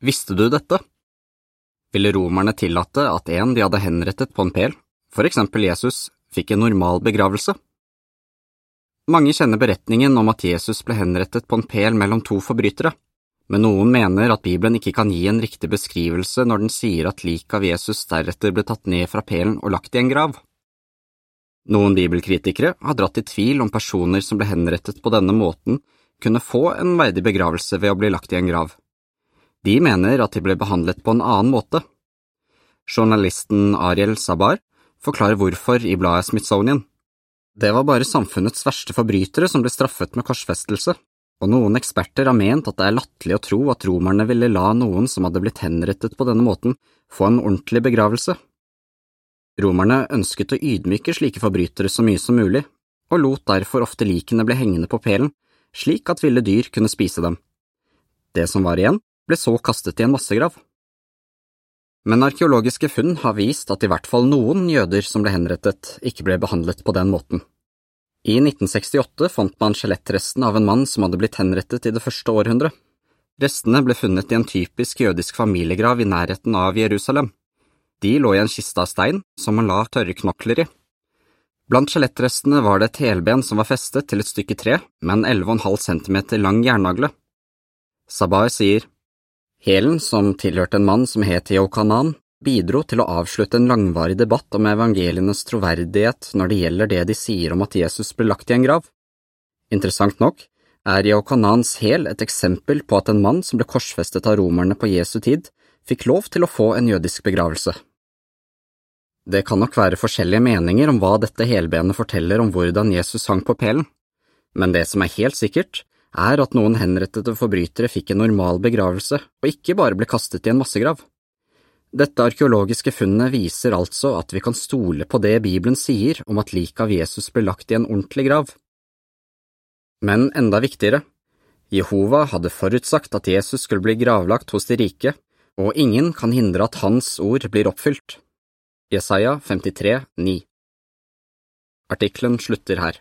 Visste du dette? Ville romerne tillate at en de hadde henrettet på en pel, for eksempel Jesus, fikk en normal begravelse? Mange kjenner beretningen om at Jesus ble henrettet på en pel mellom to forbrytere, men noen mener at Bibelen ikke kan gi en riktig beskrivelse når den sier at liket av Jesus deretter ble tatt ned fra pelen og lagt i en grav. Noen bibelkritikere har dratt i tvil om personer som ble henrettet på denne måten, kunne få en verdig begravelse ved å bli lagt i en grav. De mener at de ble behandlet på en annen måte. Journalisten Ariel Sabar forklarer hvorfor i bladet Smithsonian. Det var bare samfunnets verste forbrytere som ble straffet med korsfestelse, og noen eksperter har ment at det er latterlig å tro at romerne ville la noen som hadde blitt henrettet på denne måten, få en ordentlig begravelse. Romerne ønsket å ydmyke slike forbrytere så mye som mulig, og lot derfor ofte likene bli hengende på pelen, slik at ville dyr kunne spise dem. Det som var igjen, ble så kastet i en massegrav. Men arkeologiske funn har vist at i hvert fall noen jøder som ble henrettet, ikke ble behandlet på den måten. I 1968 fant man skjelettresten av en mann som hadde blitt henrettet i det første århundret. Restene ble funnet i en typisk jødisk familiegrav i nærheten av Jerusalem. De lå i en kiste av stein som man la tørre knokler i. Blant skjelettrestene var det et helben som var festet til et stykke tre med en 11,5 cm lang jernagle. Sabah sier, Hælen, som tilhørte en mann som het Yokanan, bidro til å avslutte en langvarig debatt om evangelienes troverdighet når det gjelder det de sier om at Jesus ble lagt i en grav. Interessant nok er Yokanans hæl et eksempel på at en mann som ble korsfestet av romerne på Jesu tid, fikk lov til å få en jødisk begravelse. Det kan nok være forskjellige meninger om hva dette helbenet forteller om hvordan Jesus hang på pelen, men det som er helt sikkert, er at noen henrettede forbrytere fikk en normal begravelse og ikke bare ble kastet i en massegrav. Dette arkeologiske funnet viser altså at vi kan stole på det Bibelen sier om at liket av Jesus ble lagt i en ordentlig grav. Men enda viktigere, Jehova hadde forutsagt at Jesus skulle bli gravlagt hos de rike, og ingen kan hindre at hans ord blir oppfylt. Jesaja 53, 9 Artikkelen slutter her.